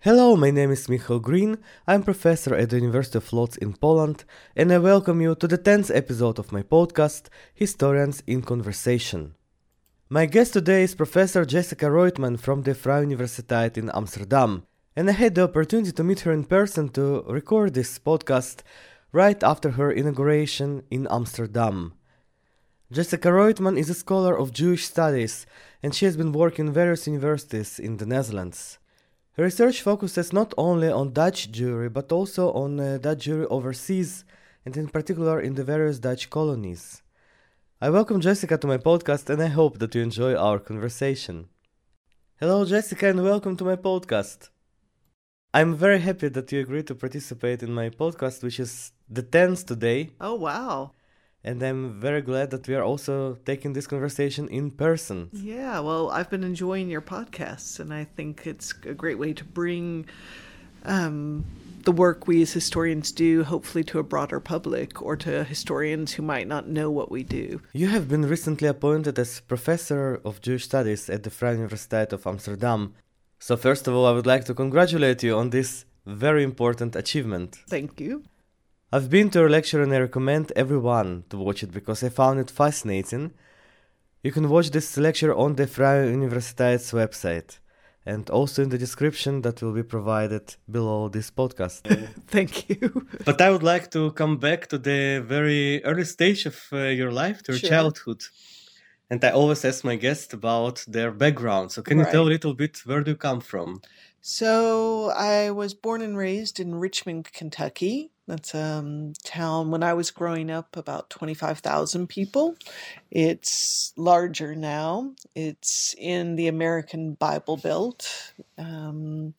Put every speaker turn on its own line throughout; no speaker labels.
Hello, my name is Michal Green. I'm professor at the University of Lodz in Poland, and I welcome you to the 10th episode of my podcast, Historians in Conversation. My guest today is Professor Jessica Roitman from the Vrije Universiteit in Amsterdam, and I had the opportunity to meet her in person to record this podcast right after her inauguration in Amsterdam. Jessica Roitman is a scholar of Jewish studies, and she has been working in various universities in the Netherlands. Research focuses not only on Dutch Jewry but also on uh, Dutch Jewry overseas and in particular in the various Dutch colonies. I welcome Jessica to my podcast and I hope that you enjoy our conversation. Hello, Jessica, and welcome to my podcast. I'm very happy that you agreed to participate in my podcast, which is the 10th today.
Oh, wow.
And I'm very glad that we are also taking this conversation in person.
Yeah, well, I've been enjoying your podcasts, and I think it's a great way to bring um, the work we as historians do, hopefully, to a broader public or to historians who might not know what we do.
You have been recently appointed as professor of Jewish studies at the Vrije Universiteit of Amsterdam. So, first of all, I would like to congratulate you on this very important achievement.
Thank you.
I've been to your lecture and I recommend everyone to watch it because I found it fascinating. You can watch this lecture on the Vrije Universiteit's website and also in the description that will be provided below this podcast.
Thank you.
but I would like to come back to the very early stage of uh, your life, to your
Sure.
childhood. And I always ask my guests about their background. So can you tell a little bit where do you come from?
So I was born and raised in Richmond, Kentucky. That's a um, town when I was growing up about 25,000 people. It's larger now. It's in the American Bible Belt. Um,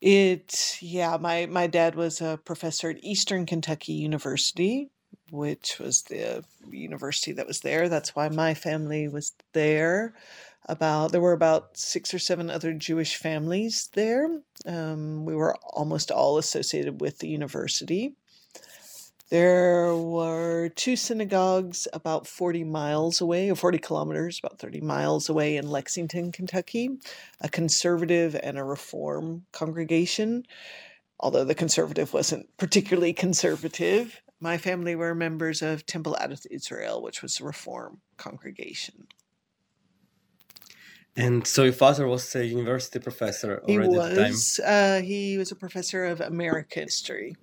it yeah, my my dad was a professor at Eastern Kentucky University, which was the university that was there. That's why my family was there about there were about six or seven other Jewish families there. Um, we were almost all associated with the university. There were two synagogues about 40 miles away, or 40 kilometers, about 30 miles away in Lexington, Kentucky, a conservative and a reform congregation. Although the conservative wasn't particularly conservative, my family were members of Temple Adath Israel, which was a reform congregation.
And so your father was a university professor
He
already at the time.
was. Uh, he was a professor of American history.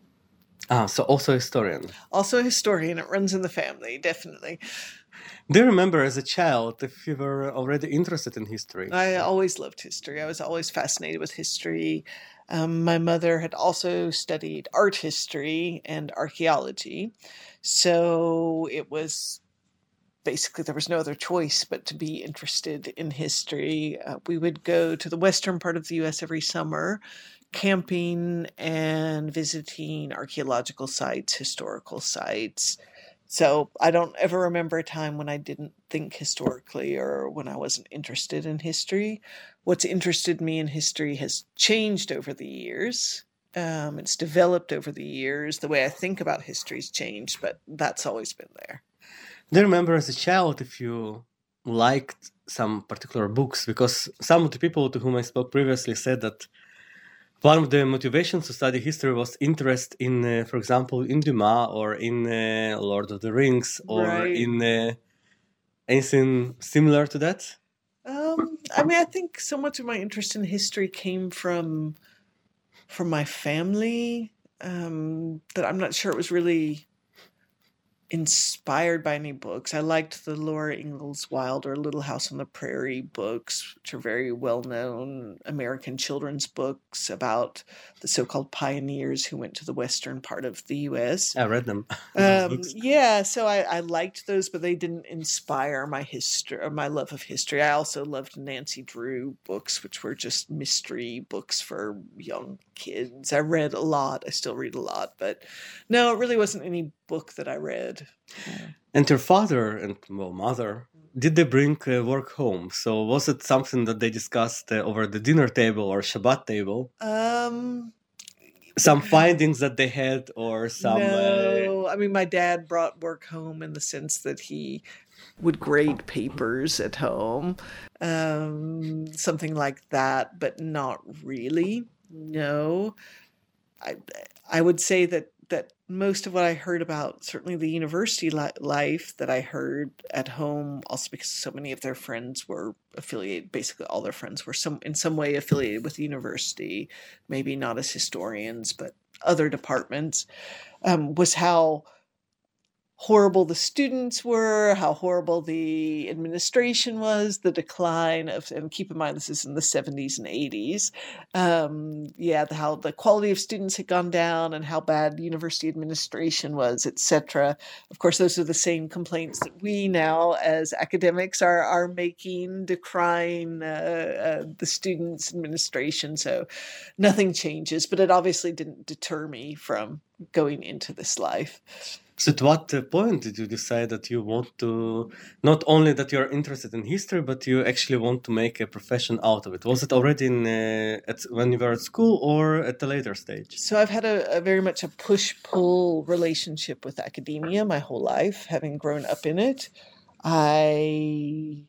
Ah, so also a historian.
Also a historian. It runs in the family, definitely.
Do you remember as a child if you were already interested in history?
I always loved history. I was always fascinated with history. Um, my mother had also studied art history and archaeology. So it was basically there was no other choice but to be interested in history. Uh, we would go to the western part of the US every summer, camping and visiting archaeological sites, historical sites. So I don't ever remember a time when I didn't think historically or when I wasn't interested in history. What's interested me in history has changed over the years. Um, it's developed over the years. The way I think about history's changed, but that's always been there.
Do you remember as a child if you liked some particular books? Because some of the people to whom I spoke previously said that one of the motivations to study history was interest in, uh, for example, in Dumas or in uh, Lord of the Rings or
Right.
in uh, anything similar to that.
Um, I mean, I think so much of my interest in history came from from my family um, that I'm not sure it was really inspired by any books. I liked the Laura Ingalls Wilder Little House on the Prairie books, which are very well known American children's books about the so called pioneers who went to the western part of the U.S.
I read them.
Um, yeah, so I, I liked those, but they didn't inspire my history or my love of history. I also loved Nancy Drew books, which were just mystery books for young kids. I read a lot. I still read a lot, but no, it really wasn't any book that I read.
And your father and well mother did they bring uh, work home? So was it something that they discussed uh, over the dinner table or Shabbat table?
Um,
Some findings that they had or some uh,
no, I mean, my dad brought work home in the sense that he would grade papers at home, um, something like that, but not really. no. I I would say that that most of what I heard about certainly the university li- life that I heard at home, also because so many of their friends were affiliated, basically all their friends were some in some way affiliated with the university, maybe not as historians, but other departments, um, was how horrible the students were, how horrible the administration was, the decline of, and keep in mind this is in the 70s and 80s. Um, yeah, the, how the quality of students had gone down and how bad university administration was, etc. Of course, those are the same complaints that we now, as academics, are are making, decrying uh, uh, the students' administration. So nothing changes, but it obviously didn't deter me from going into this life.
So, at what point did you decide that you want to not only that you're interested in history, but you actually want to make a profession out of it? Was it already in uh, at, when you were at school or at a later stage?
So, I've had a, a very much a push pull relationship with academia my whole life, having grown up in it. I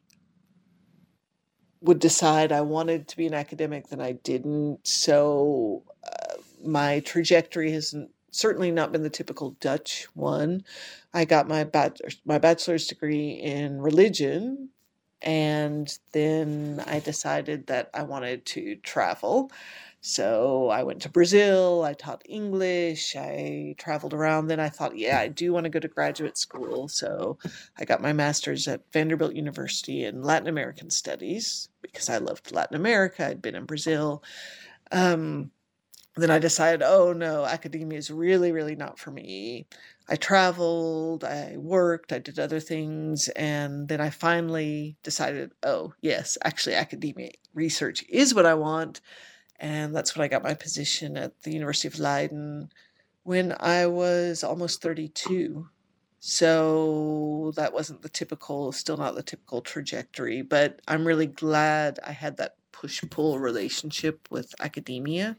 would decide I wanted to be an academic, then I didn't. So, uh, my trajectory hasn't certainly not been the typical Dutch one. I got my bachelor's, my bachelor's degree in religion, and then I decided that I wanted to travel. So I went to Brazil, I taught English, I traveled around. Then I thought, yeah, I do want to go to graduate school. So I got my master's at Vanderbilt University in Latin American Studies because I loved Latin America. I'd been in Brazil. Um, then I decided, oh no, academia is really, really not for me. I traveled, I worked, I did other things, and then I finally decided, oh yes, actually, academia research is what I want. And that's when I got my position at the University of Leiden when I was almost 32. So that wasn't the typical, still not the typical trajectory, but I'm really glad I had that push pull relationship with academia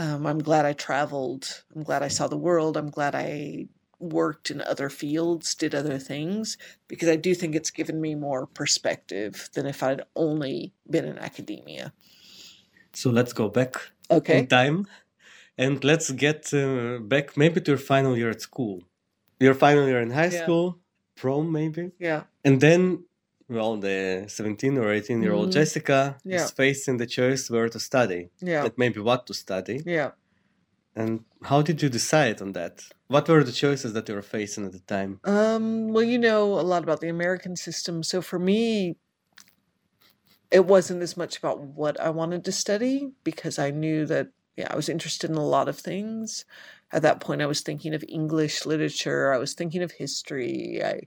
um, I'm glad I traveled. I'm glad I saw the world. I'm glad I worked in other fields, did other things, because I do think it's given me more perspective than if I'd only been in academia.
So let's go back
okay.
in time and let's get uh, back maybe to your final year at school. Your final year in high yeah. school, prom maybe.
Yeah.
And then well, the 17 or 18 year old mm-hmm. Jessica yeah. is facing the choice where to study.
Yeah.
Maybe what to study.
Yeah.
And how did you decide on that? What were the choices that you were facing at the time?
Um, well, you know a lot about the American system. So for me, it wasn't as much about what I wanted to study because I knew that, yeah, I was interested in a lot of things. At that point, I was thinking of English literature, I was thinking of history. I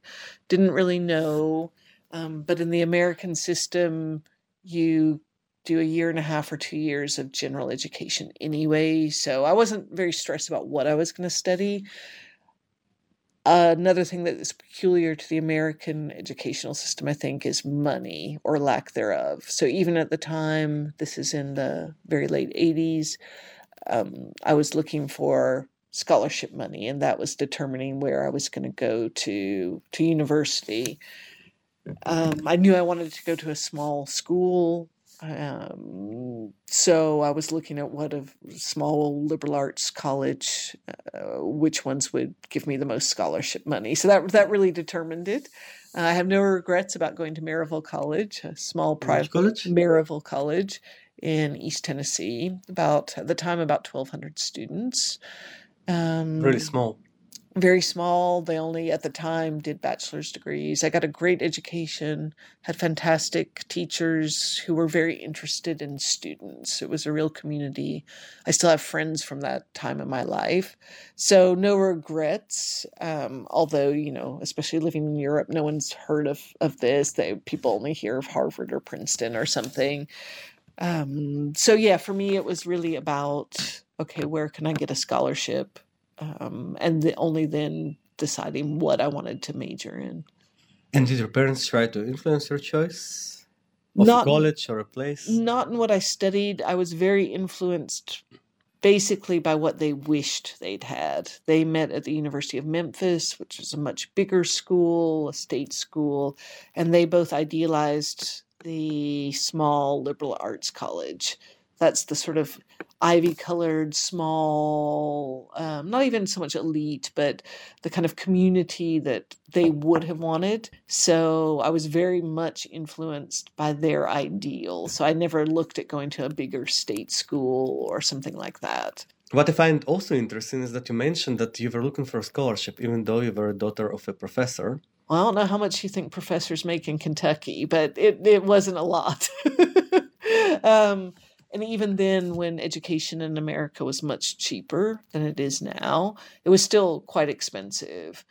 didn't really know um, but in the American system, you do a year and a half or two years of general education anyway. So I wasn't very stressed about what I was going to study. Another thing that is peculiar to the American educational system, I think, is money or lack thereof. So even at the time, this is in the very late 80s, um, I was looking for scholarship money, and that was determining where I was going to go to to university. Um, I knew I wanted to go to a small school. Um, so I was looking at what a small liberal arts college, uh, which ones would give me the most scholarship money. So that that really determined it. Uh, I have no regrets about going to Maryville College, a small private
college.
Maryville College in East Tennessee. About at the time, about twelve hundred students.
Um, really small
very small. They only at the time did bachelor's degrees. I got a great education, had fantastic teachers who were very interested in students. It was a real community. I still have friends from that time in my life. So, no regrets. Um, although, you know, especially living in Europe, no one's heard of, of this. They, people only hear of Harvard or Princeton or something. Um, so, yeah, for me, it was really about okay, where can I get a scholarship? Um, and the, only then deciding what I wanted to major in.
And did your parents try to influence your choice of not, a college or a place?
Not in what I studied. I was very influenced basically by what they wished they'd had. They met at the University of Memphis, which is a much bigger school, a state school, and they both idealized the small liberal arts college. That's the sort of ivy colored, small, um, not even so much elite, but the kind of community that they would have wanted. So I was very much influenced by their ideal. So I never looked at going to a bigger state school or something like that.
What I find also interesting is that you mentioned that you were looking for a scholarship, even though you were a daughter of a professor.
Well, I don't know how much you think professors make in Kentucky, but it, it wasn't a lot. um, and even then, when education in America was much cheaper than it is now, it was still quite expensive.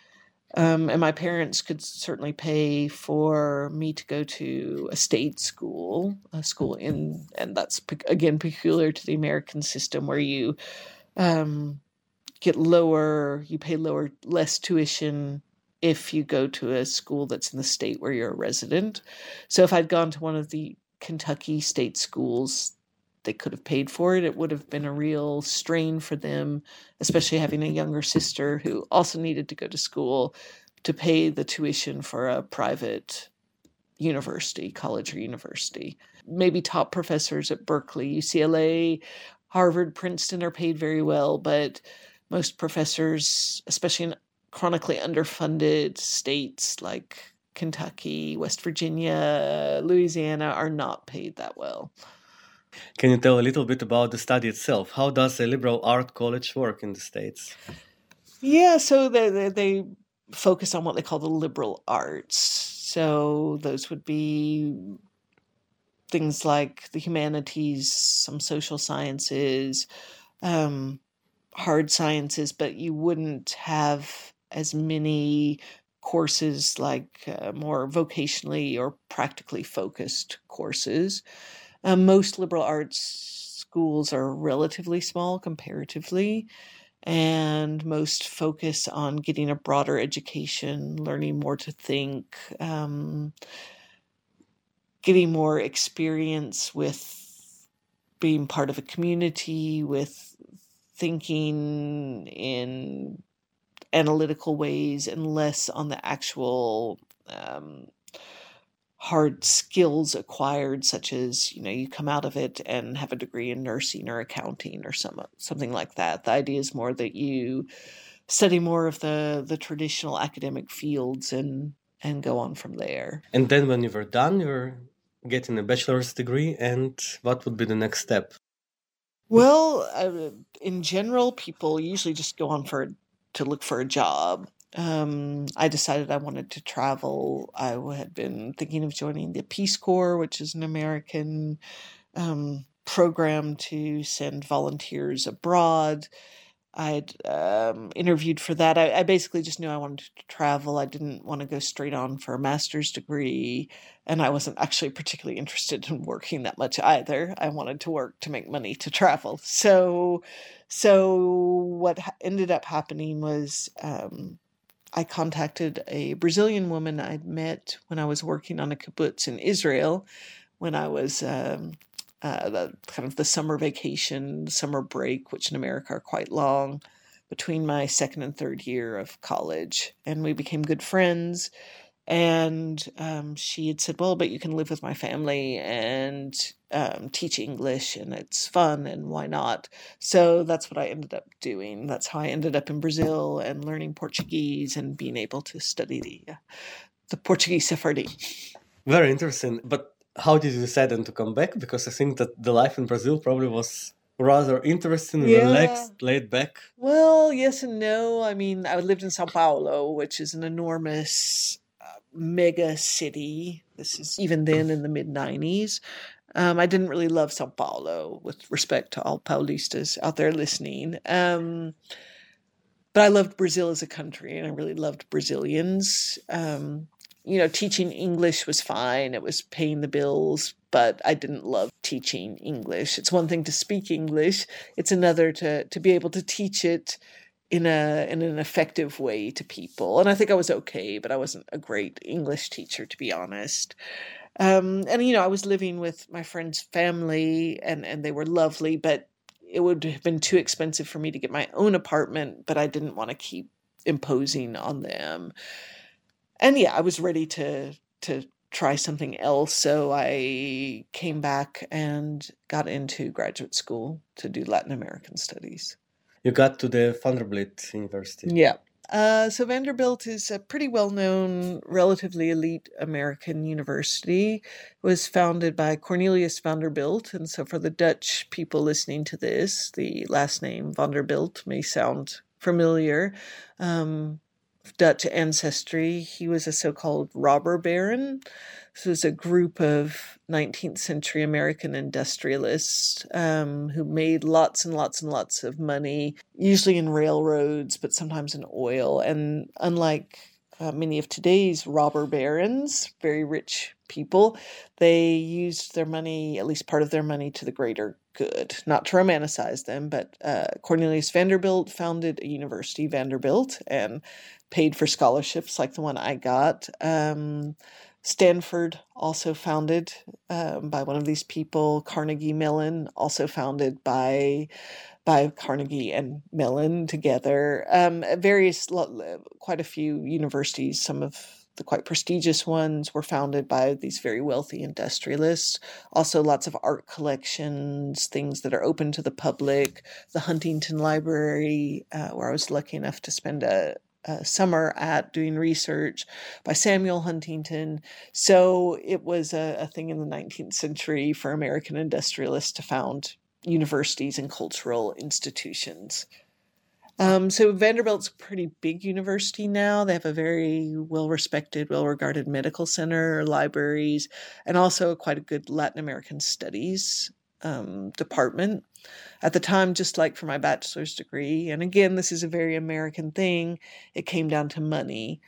Um, and my parents could certainly pay for me to go to a state school, a school in, and that's again peculiar to the American system where you um, get lower, you pay lower, less tuition if you go to a school that's in the state where you're a resident. So if I'd gone to one of the Kentucky state schools, they could have paid for it. It would have been a real strain for them, especially having a younger sister who also needed to go to school to pay the tuition for a private university, college or university. Maybe top professors at Berkeley, UCLA, Harvard, Princeton are paid very well, but most professors, especially in chronically underfunded states like Kentucky, West Virginia, Louisiana, are not paid that well.
Can you tell a little bit about the study itself? How does a liberal art college work in the States?
Yeah, so they, they, they focus on what they call the liberal arts. So those would be things like the humanities, some social sciences, um, hard sciences, but you wouldn't have as many courses like uh, more vocationally or practically focused courses. Um, most liberal arts schools are relatively small comparatively, and most focus on getting a broader education, learning more to think, um, getting more experience with being part of a community, with thinking in analytical ways, and less on the actual um, hard skills acquired, such as you know you come out of it and have a degree in nursing or accounting or some something like that. The idea is more that you study more of the the traditional academic fields and and go on from there.
And then when you were done, you were getting a bachelor's degree, and what would be the next step?
Well, uh, in general, people usually just go on for to look for a job um, I decided I wanted to travel. I had been thinking of joining the Peace Corps, which is an American um, program to send volunteers abroad. I'd um, interviewed for that. I, I, basically just knew I wanted to travel. I didn't want to go straight on for a master's degree, and I wasn't actually particularly interested in working that much either. I wanted to work to make money to travel. So, so what ended up happening was um, I contacted a Brazilian woman I'd met when I was working on a kibbutz in Israel, when I was um, uh, the, kind of the summer vacation, summer break, which in America are quite long, between my second and third year of college. And we became good friends and um, she had said, "Well, but you can live with my family and um, teach English, and it's fun, and why not?" So that's what I ended up doing. That's how I ended up in Brazil and learning Portuguese and being able to study the uh, the Portuguese Sephardi.
Very interesting. But how did you decide then to come back? Because I think that the life in Brazil probably was rather interesting, yeah. relaxed, laid back.
Well, yes and no. I mean, I lived in Sao Paulo, which is an enormous mega city. This is even then in the mid 90s. Um, I didn't really love Sao Paulo, with respect to all Paulistas out there listening. Um, but I loved Brazil as a country, and I really loved Brazilians. Um, you know, teaching English was fine; it was paying the bills. But I didn't love teaching English. It's one thing to speak English; it's another to to be able to teach it in a in an effective way to people. And I think I was okay, but I wasn't a great English teacher to be honest. Um, and you know, I was living with my friend's family, and and they were lovely, but it would have been too expensive for me to get my own apartment. But I didn't want to keep imposing on them. And yeah, I was ready to to try something else. So I came back and got into graduate school to do Latin American studies.
You got to the Vanderbilt University.
Yeah. Uh, so Vanderbilt is a pretty well-known, relatively elite American university. It was founded by Cornelius Vanderbilt, and so for the Dutch people listening to this, the last name Vanderbilt may sound familiar. Um, Dutch ancestry. He was a so called robber baron. This was a group of 19th century American industrialists um, who made lots and lots and lots of money, usually in railroads, but sometimes in oil. And unlike uh, many of today's robber barons, very rich people, they used their money, at least part of their money, to the greater good. Not to romanticize them, but uh, Cornelius Vanderbilt founded a university, Vanderbilt, and paid for scholarships like the one I got. Um, Stanford, also founded um, by one of these people. Carnegie Mellon, also founded by by Carnegie and Mellon together. Um, various, quite a few universities, some of the quite prestigious ones were founded by these very wealthy industrialists. Also, lots of art collections, things that are open to the public. The Huntington Library, uh, where I was lucky enough to spend a, uh, summer at doing research by Samuel Huntington. So it was a, a, thing in the 19th century for American industrialists to found universities and cultural institutions. Um, so Vanderbilt's a pretty big university now. They have a very well respected, well regarded medical center, libraries, and also quite a good Latin American studies um, department at the time, just like for my bachelor's degree. And again, this is a very American thing. It came down to money.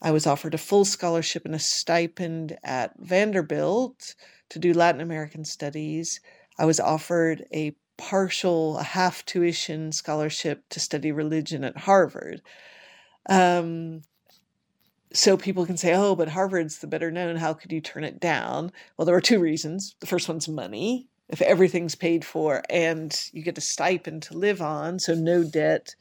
I was offered a full scholarship and a stipend at Vanderbilt to do Latin American studies. I was offered a partial, a half tuition scholarship to study religion at Harvard. Um, so people can say, oh, but Harvard's the better known. How could you turn it down? Well, there were two reasons. The first one's money if everything's paid for and you get a stipend to live on, so no debt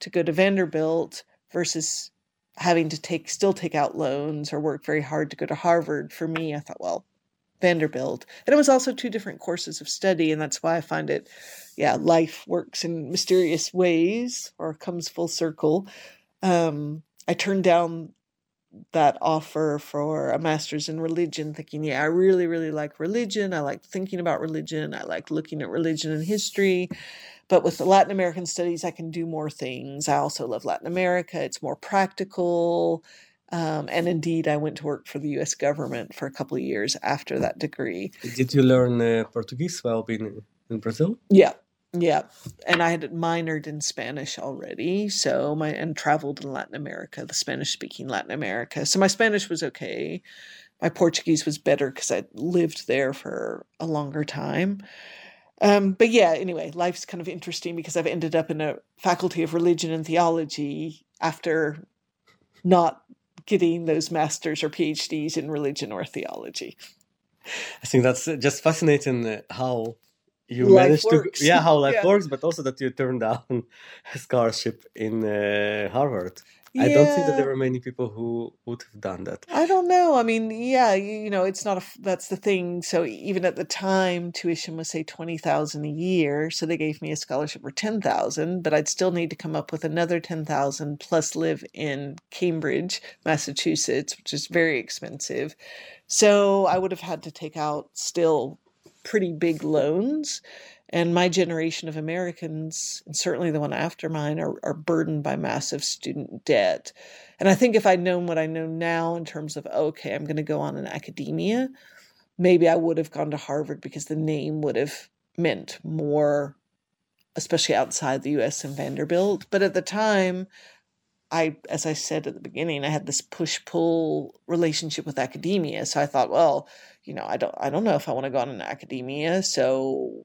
to go to Vanderbilt versus having to take still take out loans or work very hard to go to Harvard. For me, I thought, well, Vanderbilt. And it was also two different courses of study, and that's why I find it, yeah, life works in mysterious ways or comes full circle. Um, I turned down that offer for a master's in religion, thinking, yeah, I really, really like religion. I like thinking about religion. I like looking at religion and history. But with the Latin American studies, I can do more things. I also love Latin America. It's more practical. Um, and indeed, I went to work for the US government for a couple of years after that degree.
Did you learn uh, Portuguese while being in Brazil?
Yeah. Yeah, and I had minored in Spanish already, so my and traveled in Latin America, the Spanish speaking Latin America. So my Spanish was okay. My Portuguese was better because I lived there for a longer time. Um, but yeah, anyway, life's kind of interesting because I've ended up in a faculty of religion and theology after not getting those masters or PhDs in religion or theology.
I think that's just fascinating uh, how you
life
managed
works.
to yeah how life
Yeah.
works but also that you turned down a scholarship in uh, harvard i don't think that there were many people who would have done that
I don't know. I mean, yeah, you, you know, it's not a. That's the thing. So even at the time, tuition was say twenty thousand a year. So they gave me a scholarship for ten thousand, but I'd still need to come up with another ten thousand plus live in Cambridge, Massachusetts, which is very expensive. So I would have had to take out still pretty big loans. And my generation of Americans, and certainly the one after mine, are, are burdened by massive student debt. And I think if I'd known what I know now in terms of, okay, I'm going to go on in academia, maybe I would have gone to Harvard because the name would have meant more, especially outside the US and Vanderbilt. But at the time, I, as I said at the beginning, I had this push pull relationship with academia. So I thought, well, you know, I don't, I don't know if I want to go on in academia. So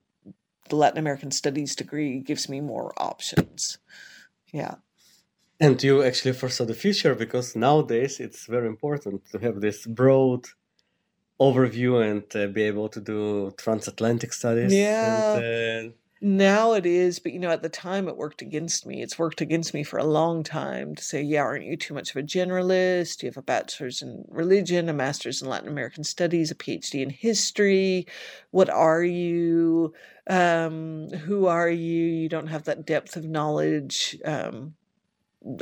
the Latin American Studies degree gives me more options. Yeah.
and you actually foresaw the future because nowadays it's very important to have this broad overview and uh, be able to do transatlantic studies
Yeah.
and, uh,
Now it is, but you know, at the time it worked against me. It's worked against me for a long time to say, yeah, aren't you too much of a generalist? You have a bachelor's in religion, a master's in Latin American studies, a PhD in history. What are you? Um, who are you? You don't have that depth of knowledge. Um,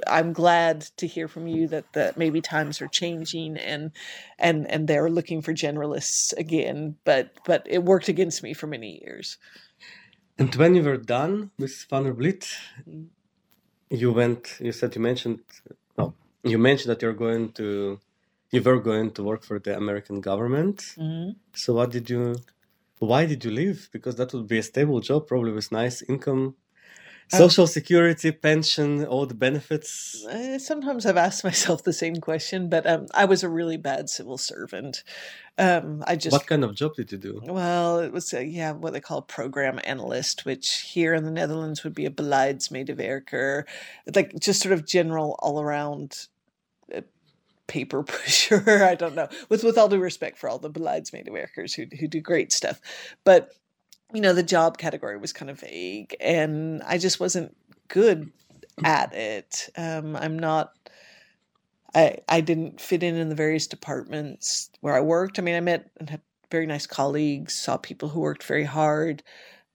I'm glad to hear from you that that maybe times are changing and and and they're looking for generalists again. But but it worked against me for many years.
And when you were done with Vanderbilt,
Mm.
you went. You said you mentioned. Well, you mentioned that you're going to. You were going to work for the American government.
Mhm.
So what did you? Why did you leave? Because that would be a stable job, probably with nice income, social security, pension, all the benefits.
Uh, sometimes I've asked myself the same question, but um, I was a really bad civil servant. Um, I just
What kind of job did you do?
Well, it was, uh, yeah, what they call program analyst, which here in the Netherlands would be a beleidsmedewerker, like just sort of general all around uh, paper pusher. I don't know. With with all due respect for all the beleidsmedewerkers who who do great stuff, but you know the job category was kind of vague, and I just wasn't good at it. Um, I'm not. I I didn't fit in in the various departments where I worked. I mean, I met and had very nice colleagues, saw people who worked very hard.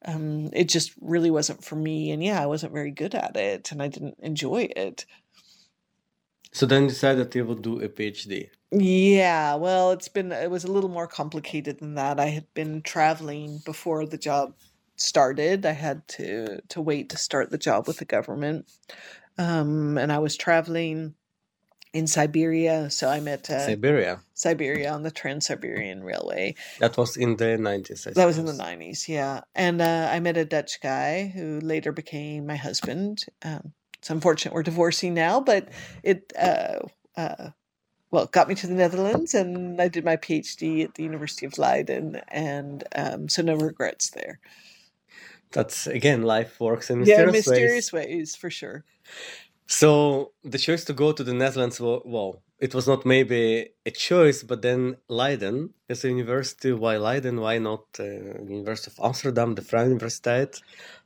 Um, it just really wasn't for me, and yeah, I wasn't very good at it, and I didn't enjoy it.
So then you decided that you would do a PhD.
Yeah, well, it's been it was a little more complicated than that. I had been traveling before the job started. I had to to wait to start the job with the government, um, and I was traveling in Siberia. So I met uh,
Siberia.
Siberia on the Trans Siberian Railway.
That was in the 90s.
That was in the nineties, yeah. And uh, I met a Dutch guy who later became my husband. Um, it's unfortunate we're divorcing now, but it uh, uh, well got me to the Netherlands, and I did my PhD at the University of Leiden, and um, so no regrets there.
That's again, life works in
yeah,
mysterious, ways.
ways for sure.
So the choice to go to the Netherlands, well, well, it was not maybe a choice, but then Leiden as a university. Why Leiden? Why not uh, University of Amsterdam, the Vrije Universiteit,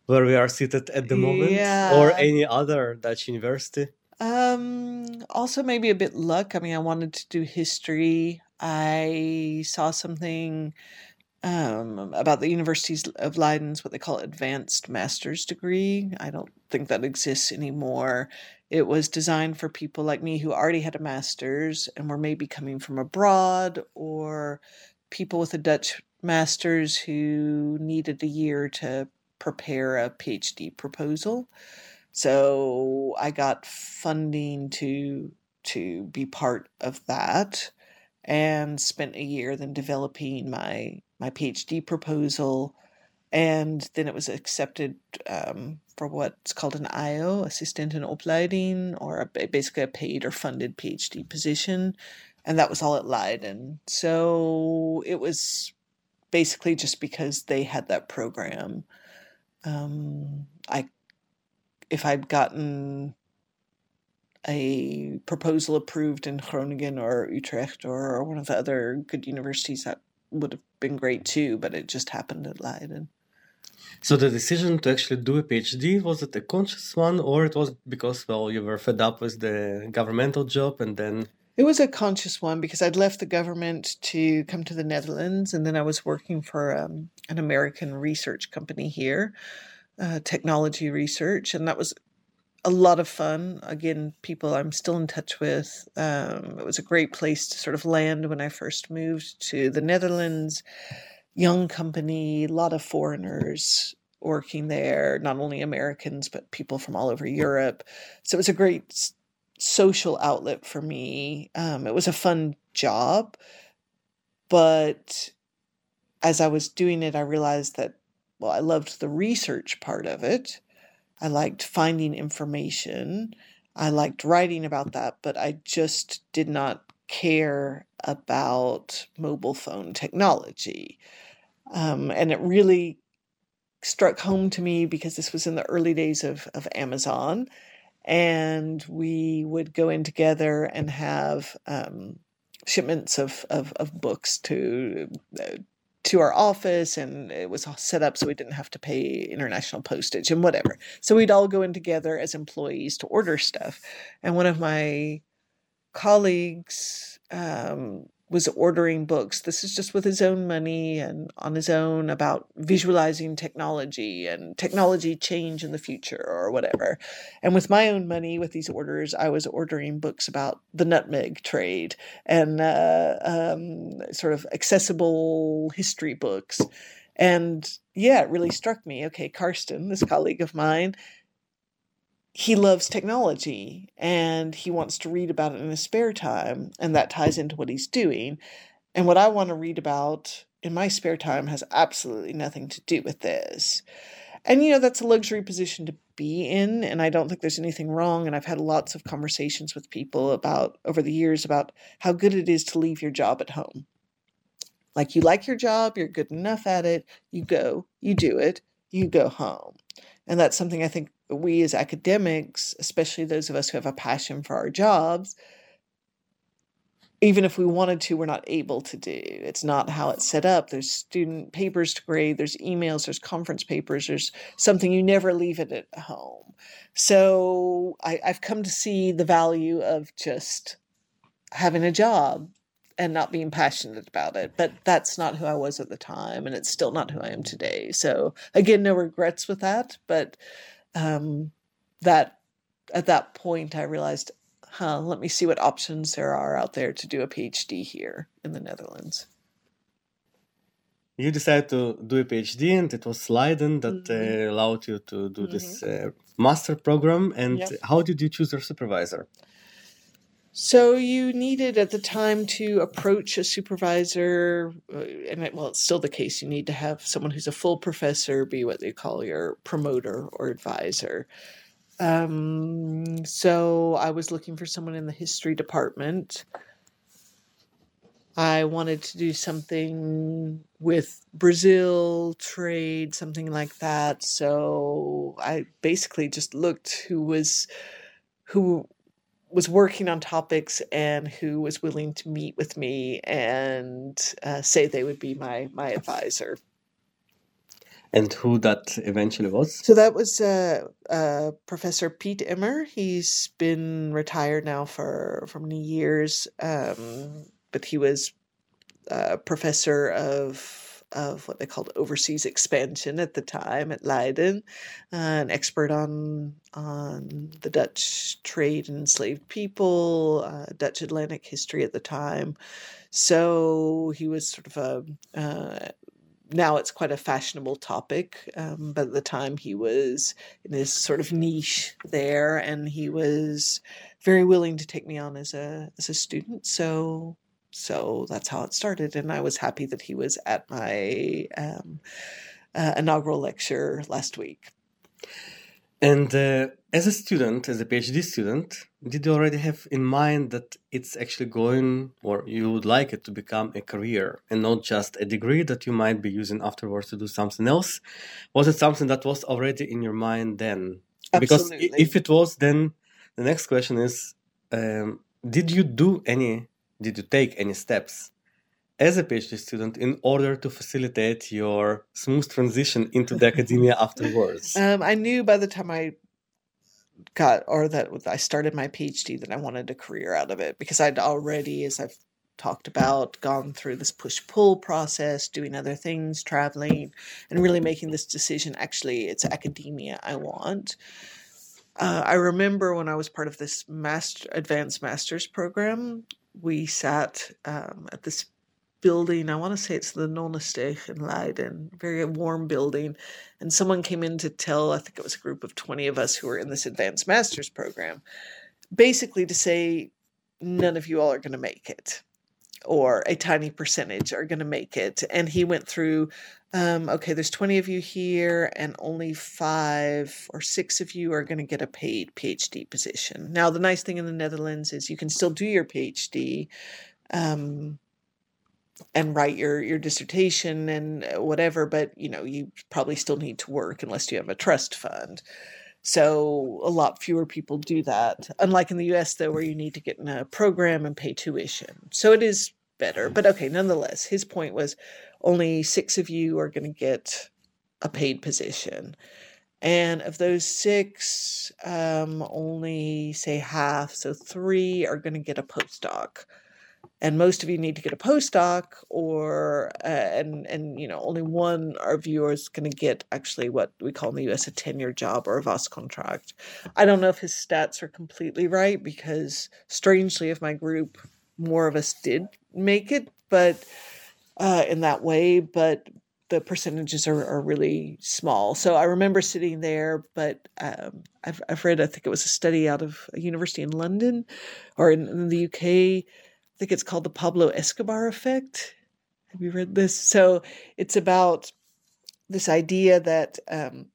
where we are seated at the moment, or any other Dutch university?
Um, also maybe a bit luck. I mean, I wanted to do history. I saw something um, about the universities of Leiden's what they call advanced master's degree. I don't think that exists anymore. It was designed for people like me who already had a master's and were maybe coming from abroad, or people with a Dutch master's who needed a year to prepare a PhD proposal. So I got funding to to be part of that and spent a year then developing my my PhD proposal and then it was accepted um, for what's called an IO, assistant in opleiding, or a, basically a paid or funded PhD position, and that was all at Leiden. So it was basically just because they had that program. Um, I if I'd gotten a proposal approved in Groningen or Utrecht or one of the other good universities, that would have been great too, but it just happened at Leiden.
So the decision to actually do a PhD was it a conscious one, or it was because well you were fed up with the governmental job and then
It was a conscious one because I'd left the government to come to the Netherlands, and then I was working for um, an American research company here, uh, technology research, and that was a lot of fun. Again, people I'm still in touch with. Um, it was a great place to sort of land when I first moved to the Netherlands. Young company, a lot of foreigners working there, not only Americans, but people from all over Europe. So it was a great social outlet for me. Um, it was a fun job, but as I was doing it, I realized that, well, I loved the research part of it. I liked finding information. I liked writing about that, but I just did not care about mobile phone technology. Um, and it really struck home to me because this was in the early days of, of Amazon. And we would go in together and have um, shipments of, of, of books to uh, to our office and it was all set up so we didn't have to pay international postage and whatever. So we'd all go in together as employees to order stuff. And one of my colleagues um, was ordering books. This is just with his own money and on his own about visualizing technology and technology change in the future or whatever. And with my own money, with these orders, I was ordering books about the nutmeg trade and uh, um, sort of accessible history books. And yeah, it really struck me. Okay, Karsten, this colleague of mine, he loves technology and he wants to read about it in his spare time and that ties into what he's doing. And what i want to read about in my spare time has absolutely nothing to do with this. And you know that's a luxury position to be in and i don't think there's anything wrong and i've had lots of conversations with people about over the years about how good it is to leave your job at home. Like you like your job you're good enough at it you go you do it you go home. And that's something i think we as academics, especially those of us who have a passion for our jobs, even if we wanted to, we're not able to do. It's not how it's set up. There's student papers to grade, there's emails, there's conference papers, there's something you never leave it at home. So I, I've come to see the value of just having a job and not being passionate about it. But that's not who I was at the time, and it's still not who I am today. So again, no regrets with that, but um, that at that point I realized, huh, let me see what options there are out there to do a PhD here in the Netherlands.
You decided to do a PhD, and it was Leiden that mm-hmm. uh, allowed you to do mm-hmm. this uh, master program. And yep. how did you choose your supervisor?
So you needed at the time to approach a supervisor, uh, and it, well, it's still the case. You need to have someone who's a full professor be what they call your promoter or advisor. Um, so I was looking for someone in the history department. I wanted to do something with Brazil trade, something like that. So I basically just looked who was who was working on topics and who was willing to meet with me and uh, say they would be my my advisor.
And who that eventually was?
So that was uh, uh, Professor Piet Emmer. He's been retired now for for many years, um, but he was a professor of of what they called overseas expansion at the time at Leiden, uh, an expert on on the Dutch trade and enslaved people, uh, Dutch Atlantic history at the time. So he was sort of a uh, now it's quite a fashionable topic, um, but at the time he was in this sort of niche there, and he was very willing to take me on as a as a student. So so that's how it started. And I was happy that he was at my um, uh, inaugural lecture last week.
And uh, as a student, as a PhD student, did you already have in mind that it's actually going, or you would like it to become a career and not just a degree that you might be using afterwards to do something else? Was it something that was already in your mind then?
Absolutely.
Because if it was, then the next question is um, Did you do any did you take any steps as a PhD student in order to facilitate your smooth transition into the academia afterwards?
Um, I knew by the time I got or that I started my PhD that I wanted a career out of it because I'd already, as I've talked about, gone through this push pull process, doing other things, traveling, and really making this decision. Actually, it's academia I want. Uh, I remember when I was part of this master advanced master's program, we sat um, at this building. I want to say it's the Nonnensteeg in Leiden, very warm building. And someone came in to tell, I think it was a group of 20 of us who were in this advanced master's program, basically to say, none of you all are going to make it, or a tiny percentage are going to make it. And he went through um, okay, there's 20 of you here, and only five or six of you are going to get a paid PhD position. Now, the nice thing in the Netherlands is you can still do your PhD um, and write your, your dissertation and uh, whatever, but you know, you probably still need to work unless you have a trust fund. So a lot fewer people do that. Unlike in the US, though, where you need to get in a program and pay tuition. So it is better. But okay, nonetheless, his point was only six of you are going to get a paid position. And of those six, um, only say half, so three are going to get a postdoc. And most of you need to get a postdoc, or uh, and and you know only one of you is going to get actually what we call in the U.S. a tenure job or a vast contract. I don't know if his stats are completely right because strangely, of my group, more of us did make it, but uh, in that way, but the percentages are, are really small. So I remember sitting there, but um, I've, I've read, I think it was a study out of a university in London or in, in the UK. I think it's called the Pablo Escobar effect. Have you read this? So it's about this idea that um,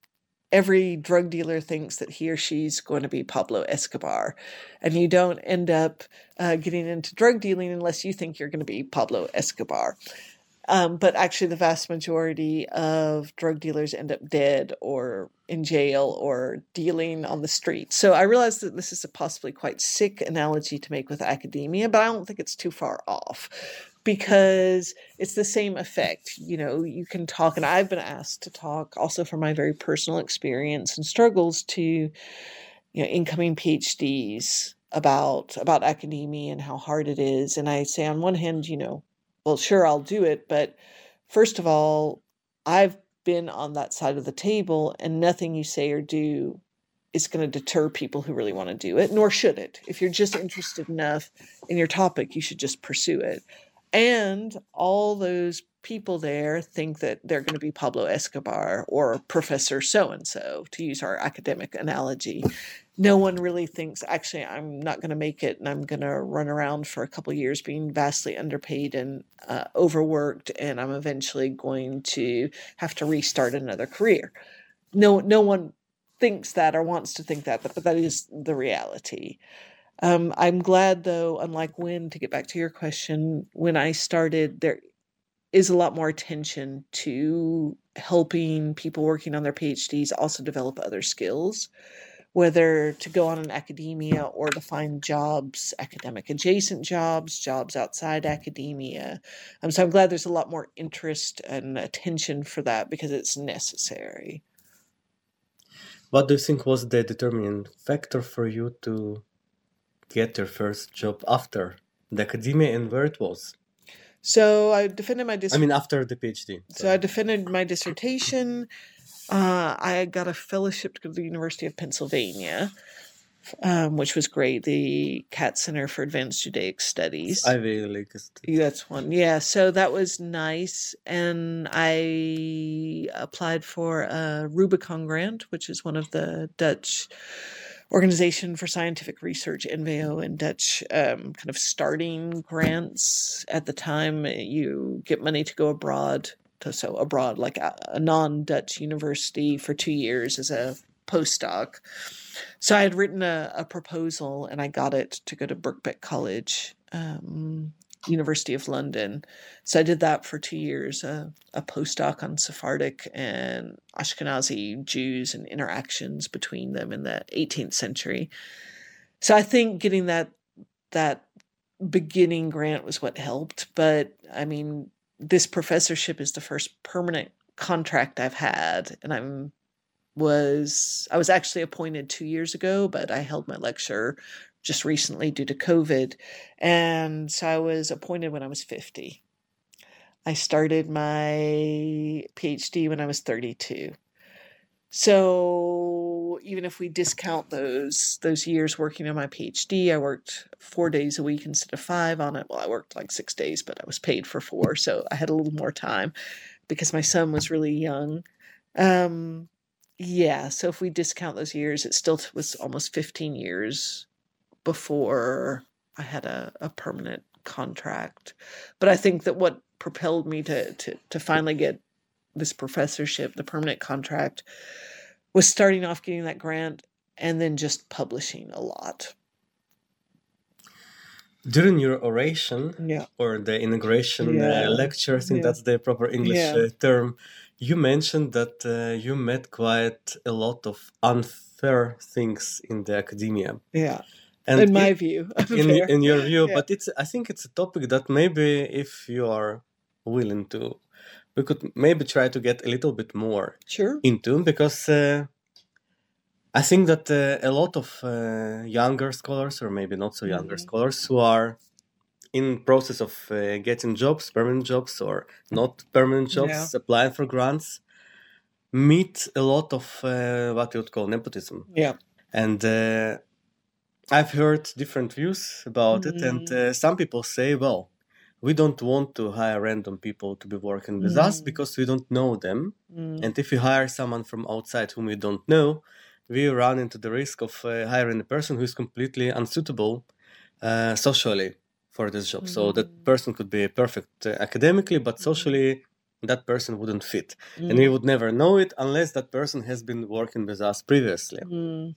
every drug dealer thinks that he or she's going to be Pablo Escobar. And you don't end up uh, getting into drug dealing unless you think you're going to be Pablo Escobar. Um, but actually, the vast majority of drug dealers end up dead or in jail or dealing on the street. So I realize that this is a possibly quite sick analogy to make with academia, but I don't think it's too far off because it's the same effect. You know, you can talk, and I've been asked to talk also from my very personal experience and struggles to, you know, incoming PhDs about about academia and how hard it is. And I say on one hand, you know, well, sure, I'll do it. But first of all, I've been on that side of the table, and nothing you say or do is going to deter people who really want to do it, nor should it. If you're just interested enough in your topic, you should just pursue it. And all those people there think that they're going to be Pablo Escobar or Professor so and so, to use our academic analogy no one really thinks actually i'm not going to make it and i'm going to run around for a couple years being vastly underpaid and uh, overworked and i'm eventually going to have to restart another career. No no one thinks that or wants to think that but, but that is the reality. Um, i'm glad though unlike when to get back to your question when i started there is a lot more attention to helping people working on their phds also develop other skills whether to go on in academia or to find jobs, academic adjacent jobs, jobs outside academia. Um, so I'm glad there's a lot more interest and attention for that because it's necessary.
What do you think was the determining factor for you to get your first job after the academia and where it was?
So I defended my
dissertation. I mean, after the PhD.
So I defended my dissertation uh, I got a fellowship to the University of Pennsylvania, um, which was great. The Katz Center for Advanced Judaic Studies.
Ivy League.
That's one. Yeah, so that was nice. And I applied for a Rubicon grant, which is one of the Dutch Organization for Scientific Research, NWO, and Dutch um, kind of starting grants. At the time, you get money to go abroad so abroad, like a, a non Dutch university for two years as a postdoc. So I had written a, a, proposal and I got it to go to Birkbeck College, um, University of London. So I did that for two years, uh, a postdoc on Sephardic and Ashkenazi Jews and interactions between them in the 18th century. So I think getting that that beginning grant was what helped. But I mean, this professorship is the first permanent contract I've had, and I'm was I was actually appointed two years ago, but I held my lecture just recently due to COVID, and so I was appointed when I was fifty. I started my PhD when I was thirty-two. So even if we discount those those years working on my PhD, I worked four days a week instead of five on it. Well, I worked like six days, but I was paid for four, so I had a little more time because my son was really young. Um, yeah, so if we discount those years, it still was almost 15 years before I had a, a permanent contract. But I think that what propelled me to to to finally get this professorship, the permanent contract, was starting off getting that grant and then just publishing a lot.
During your oration
yeah.
or the inauguration uh, yeah. uh, lecture, I think yeah. that's the proper English uh, term, you mentioned that uh, you met quite a lot of unfair things in the academia.
Yeah. And in my view,
in, in your view, but it's I think it's a topic that maybe if you are willing to we could maybe try to get a little bit more
Sure.
into because uh, I think that uh, a lot of uh, younger scholars, or maybe not so younger
Mhm.
scholars, who are in process of uh, getting jobs, permanent jobs or not permanent jobs,
Yeah.
applying for grants, meet a lot of uh, what you would call nepotism,
Yeah.
and uh, I've heard different views about it, and
Mm.
uh, some people say, well. We don't want to hire random people to be working with us
Mm.
because we don't know them.
Mm.
And if you hire someone from outside whom you don't know, we run into the risk of uh, hiring a person who is completely unsuitable uh, socially for this job. So that
Mm.
person could be perfect uh, academically, but socially, that person wouldn't fit. And we
Mm.
would never know it unless that person has been working with us previously.
Mm.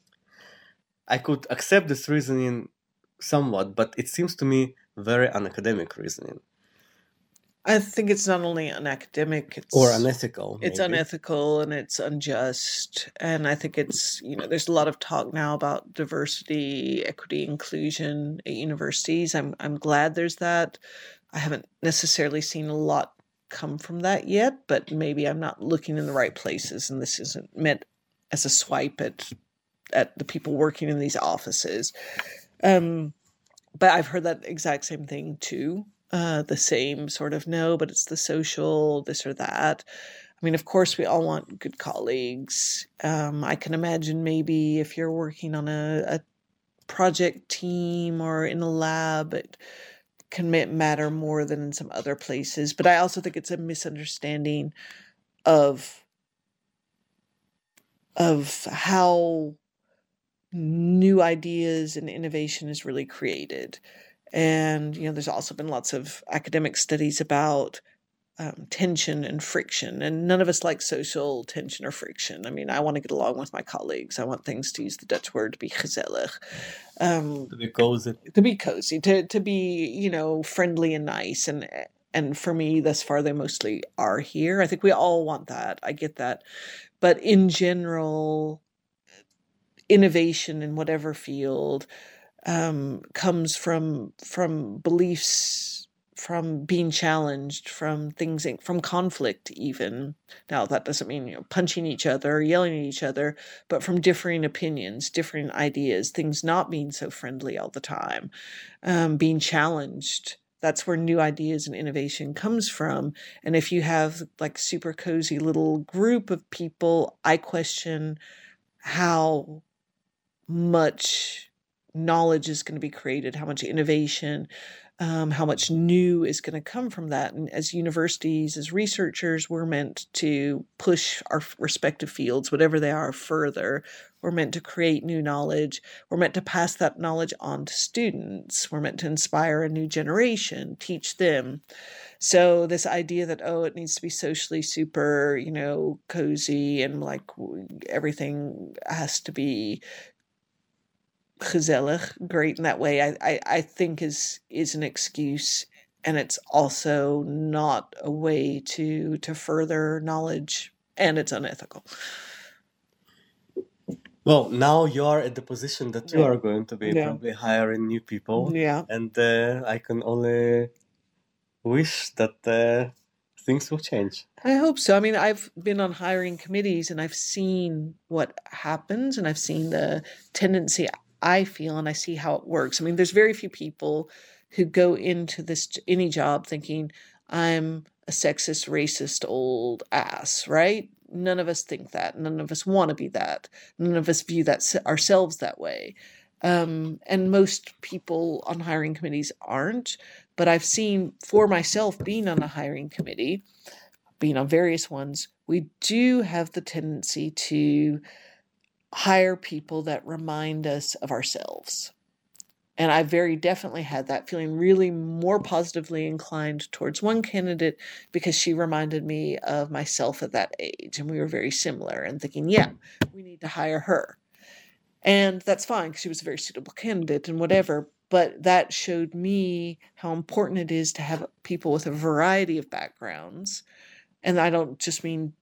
I could accept this reasoning somewhat, but it seems to me very unacademic reasoning
I think it's not only unacademic, it's
or unethical.
it's
maybe.
unethical and it's unjust and i think it's you know there's a lot of talk now about diversity equity inclusion at universities i'm i'm glad there's that i haven't necessarily seen a lot come from that yet but maybe i'm not looking in the right places and this isn't meant as a swipe at at the people working in these offices um but i've heard that exact same thing too uh, the same sort of no, but it's the social, this or that. I mean, of course, we all want good colleagues. Um, I can imagine maybe if you're working on a, a project team or in a lab, it can matter more than in some other places. But I also think it's a misunderstanding of of how new ideas and innovation is really created. And you know there's also been lots of academic studies about um, tension and friction and none of us like social tension or friction. I mean i want to get along with my colleagues. I want things to use the dutch word to be gezellig. Um,
to be cozy.
to be cozy to, to be you know friendly and nice and and for me thus far they mostly are here. I think we all want that. I get that. But in general innovation in whatever field um, comes from from beliefs from being challenged from things from conflict even. Now that doesn't mean you know punching each other or yelling at each other but from differing opinions differing ideas things not being so friendly all the time um, being challenged. That's where new ideas and innovation comes from. And if you have like super cozy little group of people i question how much knowledge is going to be created, how much innovation, um, how much new is going to come from that. And as universities, as researchers, we're meant to push our respective fields, whatever they are, further. We're meant to create new knowledge. We're meant to pass that knowledge on to students. We're meant to inspire a new generation, teach them. So this idea that oh, it needs to be socially super, you know, cozy and like everything has to be gezellig, great in that way, I, I, I think is is an excuse and it's also not a way to to further knowledge and it's unethical.
Well, now you are at the position that you
Yeah.
are going to be
Yeah.
probably hiring new people,
Yeah.
and uh, I can only wish that uh, things will change.
I hope so. I mean, I've been on hiring committees and I've seen what happens and I've seen the tendency I feel and I see how it works. I mean, there's very few people who go into this any job thinking I'm a sexist, racist old ass, right? None of us think that. None of us want to be that. None of us view that ourselves that way. Um, and most people on hiring committees aren't. But I've seen for myself being on a hiring committee, being on various ones, we do have the tendency to hire people that remind us of ourselves. And I very definitely had that feeling really more positively inclined towards one candidate because she reminded me of myself at that age. And we were very similar and thinking, yeah, we need to hire her. And that's fine because she was a very suitable candidate and whatever. But that showed me how important it is to have people with a variety of backgrounds. And I don't just mean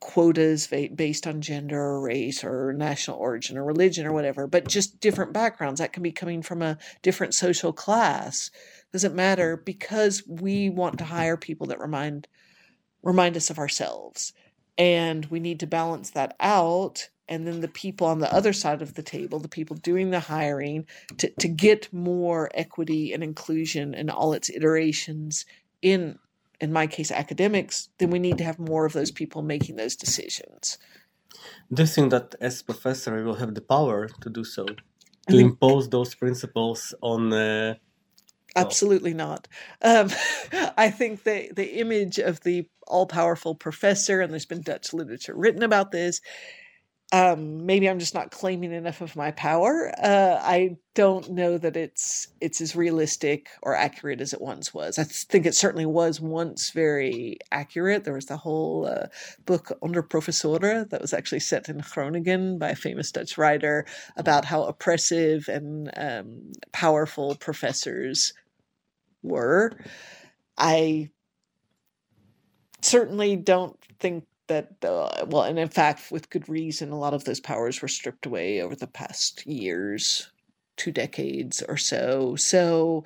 quotas based on gender or race or national origin or religion or whatever, but just different backgrounds. That can be coming from a different social class. Doesn't matter because we want to hire people that remind remind us of ourselves. And we need to balance that out. And then the people on the other side of the table, the people doing the hiring, to, to get more equity and inclusion in all its iterations in in my case academics, then we need to have more of those people making those decisions.
Do you think that as professor you will have the power to do so? To impose those principles on uh,
Absolutely not. Um, I think the the image of the all powerful professor, and there's been Dutch literature written about this, um, maybe I'm just not claiming enough of my power. Uh, I don't know that it's it's as realistic or accurate as it once was. I think it certainly was once very accurate. There was the whole uh, book Onder Professoren that was actually set in Groningen by a famous Dutch writer about how oppressive and um, powerful professors were. I certainly don't think that uh, well and in fact with good reason a lot of those powers were stripped away over the past years two decades or so. So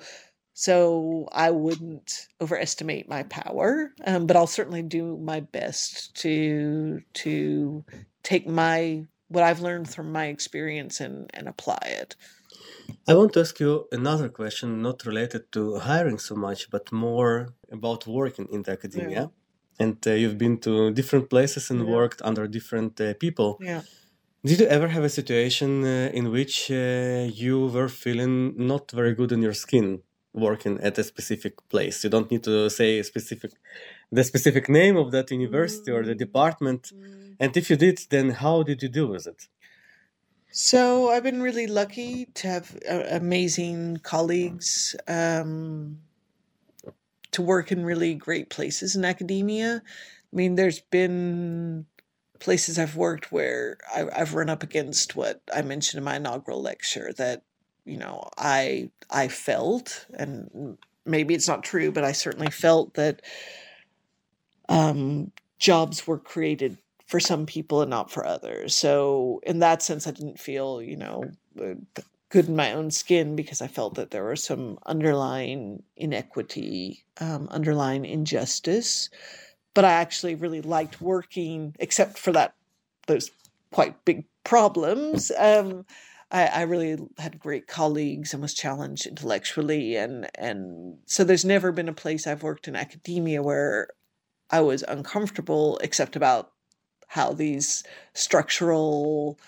so i wouldn't overestimate my power um, but i'll certainly do my best to to take my what i've learned from my experience and and apply it.
I want to ask you another question, not related to hiring so much, but more about working in the academia. Yeah and uh, you've been to different places and yeah. worked under different uh, people.
Yeah.
Did you ever have a situation uh, in which uh, you were feeling not very good in your skin working at a specific place? You don't need to say specific the specific name of that university mm-hmm. or the mm. department. Mm-hmm. And if you did, then how did you deal with it?
So I've been really lucky to have uh, amazing colleagues. Um, to work in really great places in academia. I mean, there's been places I've worked where I, I've run up against what I mentioned in my inaugural lecture that you know I I felt, and maybe it's not true, but I certainly felt that um, jobs were created for some people and not for others. So in that sense, I didn't feel you know good in my own skin because I felt that there was some underlying inequity, um, underlying injustice. But I actually really liked working, except for that those quite big problems. Um, I, I, really had great colleagues and was challenged intellectually, and and so there's never been a place I've worked in academia where I was uncomfortable, except about how these structural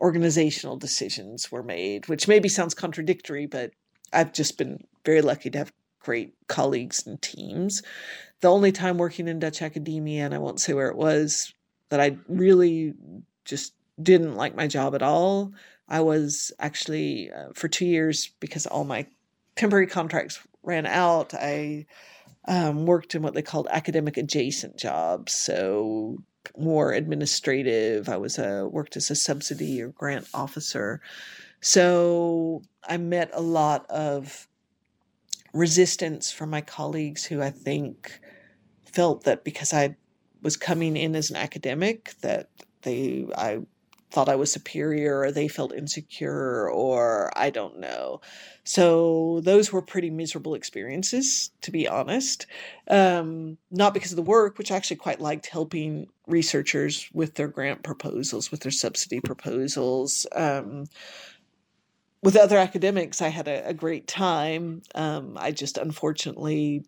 organizational decisions were made, which maybe sounds contradictory, but I've just been very lucky to have great colleagues and teams. The only time working in Dutch academia, and I won't say where it was, that I really just didn't like my job at all. I was actually uh, for two years because all my temporary contracts ran out. I um, worked in what they called academic adjacent jobs, so more administrative. I was a worked as a subsidy or grant officer. So I met a lot of resistance from my colleagues who I think felt that because I was coming in as an academic that they I thought I was superior or they felt insecure or I don't know. So those were pretty miserable experiences, to be honest. Um, not because of the work, which I actually quite liked helping researchers with their grant proposals, with their subsidy proposals. Um, with other academics, I had a, a great time. Um, I just unfortunately,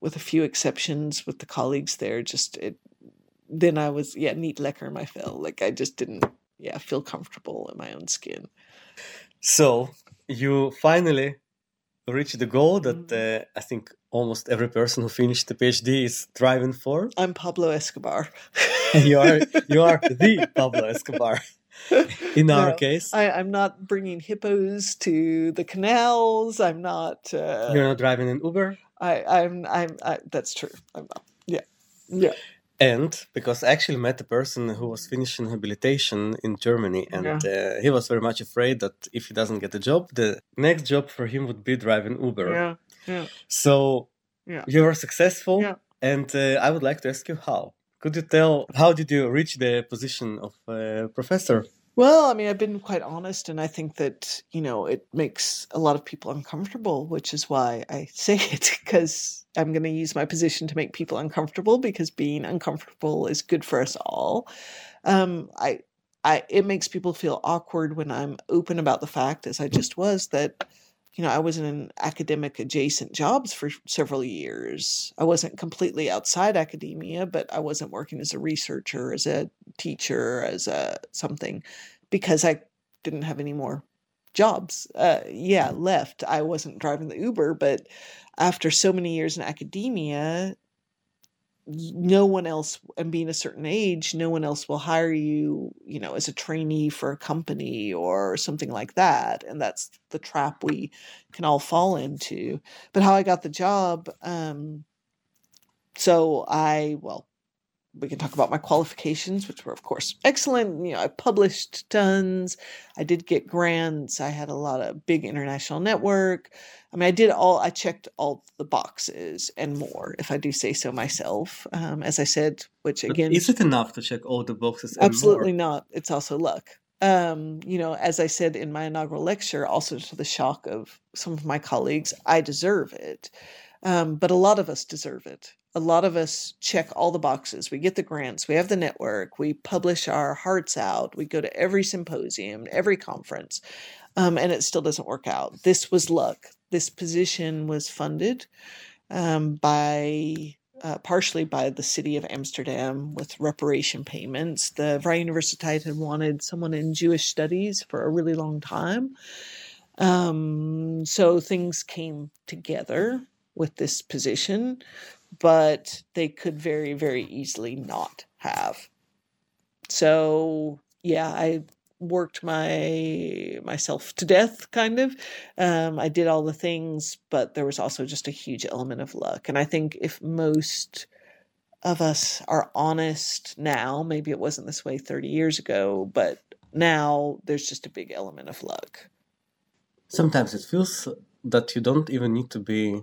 with a few exceptions, with the colleagues there, just it then I was yeah neat lekker my feel. Like I just didn't yeah feel comfortable in my own skin.
So you finally reached the goal that mm-hmm. uh, I think almost every person who finished the PhD is driving for.
I'm Pablo Escobar.
you are you are the Pablo Escobar. In our no, case,
I, am not bringing hippos to the canals. I'm not. Uh,
You're not driving an Uber.
I, I'm. I'm. I, that's true. I'm not. Yeah. Yeah
and because I actually met a person who was finishing habilitation in Germany, and yeah. uh, he was very much afraid that if he doesn't get a job, the next job for him would be driving Uber.
Yeah, yeah.
So yeah. you were successful, yeah. and uh, I would like to ask you how. Could you tell how did you reach the position of uh, professor?
Well, I mean, I've been quite honest, and I think that, you know, it makes a lot of people uncomfortable, which is why I say it, because I'm going to use my position to make people uncomfortable, because being uncomfortable is good for us all. Um, I, I, it makes people feel awkward when I'm open about the fact, as I just was, that you know, I was in academic adjacent jobs for several years. I wasn't completely outside academia, but I wasn't working as a researcher, as a teacher, as a something, because I didn't have any more jobs. Uh, yeah, left. I wasn't driving the Uber, but after so many years in academia, no one else and being a certain age no one else will hire you you know as a trainee for a company or something like that and that's the trap we can all fall into but how i got the job um so i well we can talk about my qualifications, which were, of course, excellent. You know, I published tons. I did get grants. I had a lot of big international network. I mean, I did all. I checked all the boxes and more, if I do say so myself. Um, as I said, which again,
but is it enough to check all the boxes?
absolutely more? not. It's also luck. Um, you know, as I said in my inaugural lecture, also to the shock of some of my colleagues, I deserve it. Um, but a lot of us deserve it a lot of us check all the boxes. We get the grants, we have the network, we publish our hearts out, we go to every symposium, every conference, um, and it still doesn't work out. This was luck. This position was funded um, by uh, partially by the city of Amsterdam with reparation payments. The Vrije Universiteit had wanted someone in Jewish studies for a really long time. Um, so things came together with this position but they could very, very easily not have. So yeah, I worked my myself to death kind of. Um, i did all the things but there was also just a huge element of luck. And i think if most of us are honest now maybe it wasn't this way 30 years ago but now there's just a big element of luck.
Sometimes it feels that you don't even need to be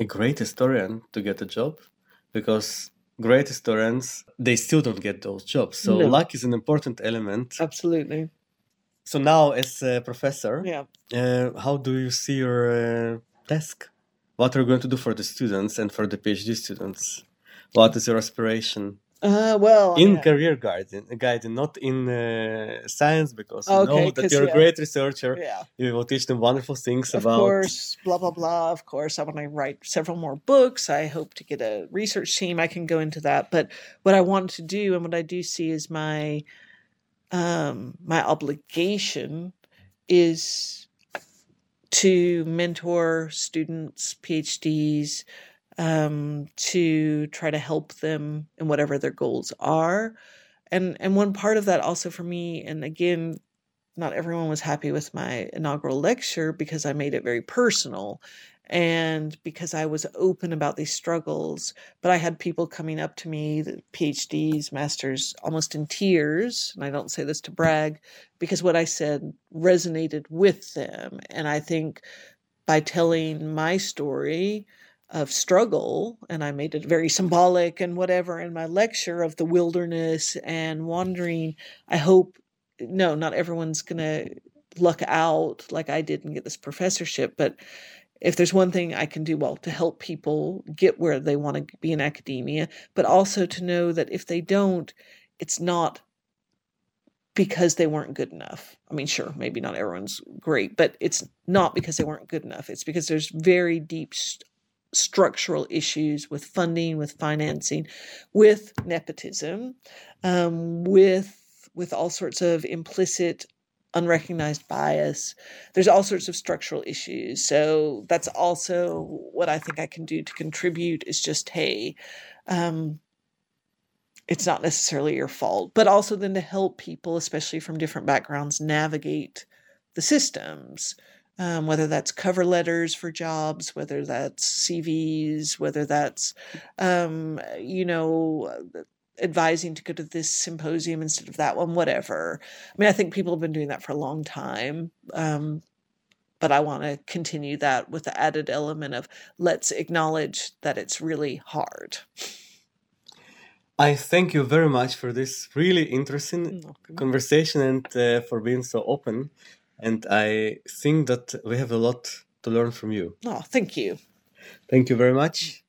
a great historian to get a job because great historians they still don't get those jobs. So no. luck is an important element.
Absolutely.
So now as a professor
yeah.
uh, how do you see your uh, desk what are you going to do for the students and for the phd students? What is your aspiration
uh, well,
in yeah. career guiding, guiding, not in uh, science, because you know that you're
yeah.
a great researcher.
Yeah.
You will teach them wonderful things
of
about.
Of course, blah blah blah. Of course, I want to write several more books. I hope to get a research team. I can go into that, but what I want to do and what I do see is my um, my obligation is to mentor students, PhDs, um, to try to help them in whatever their goals are. And and one part of that also for me, and again, not everyone was happy with my inaugural lecture because I made it very personal and because I was open about these struggles. But I had people coming up to me, PhDs, masters, almost in tears. And I don't say this to brag because what I said resonated with them. And I think by telling my story, of struggle, and I made it very symbolic and whatever in my lecture of the wilderness and wandering. I hope, no, not everyone's going to luck out like I did and get this professorship, but if there's one thing I can do, well, to help people get where they want to be in academia, but also to know that if they don't, it's not because they weren't good enough. I mean, sure, maybe not everyone's great, but it's not because they weren't good enough. It's because there's very deep structural issues with funding, with financing, with nepotism, um, with with all sorts of implicit unrecognized bias. There's all sorts of structural issues. So that's also what I think I can do to contribute is just, hey, um, it's not necessarily your fault, but also then to help people, especially from different backgrounds, navigate the systems um, whether that's cover letters for jobs, whether that's CVs, whether that's, um, you know, advising to go to this symposium instead of that one, whatever. I mean, I think people have been doing that for a long time. Um, but I want to continue that with the added element of let's acknowledge that it's really hard.
I thank you very much for this really interesting conversation and uh, for being so open. And I think that we have a lot to learn from you.
Oh, thank you.
Thank you very much.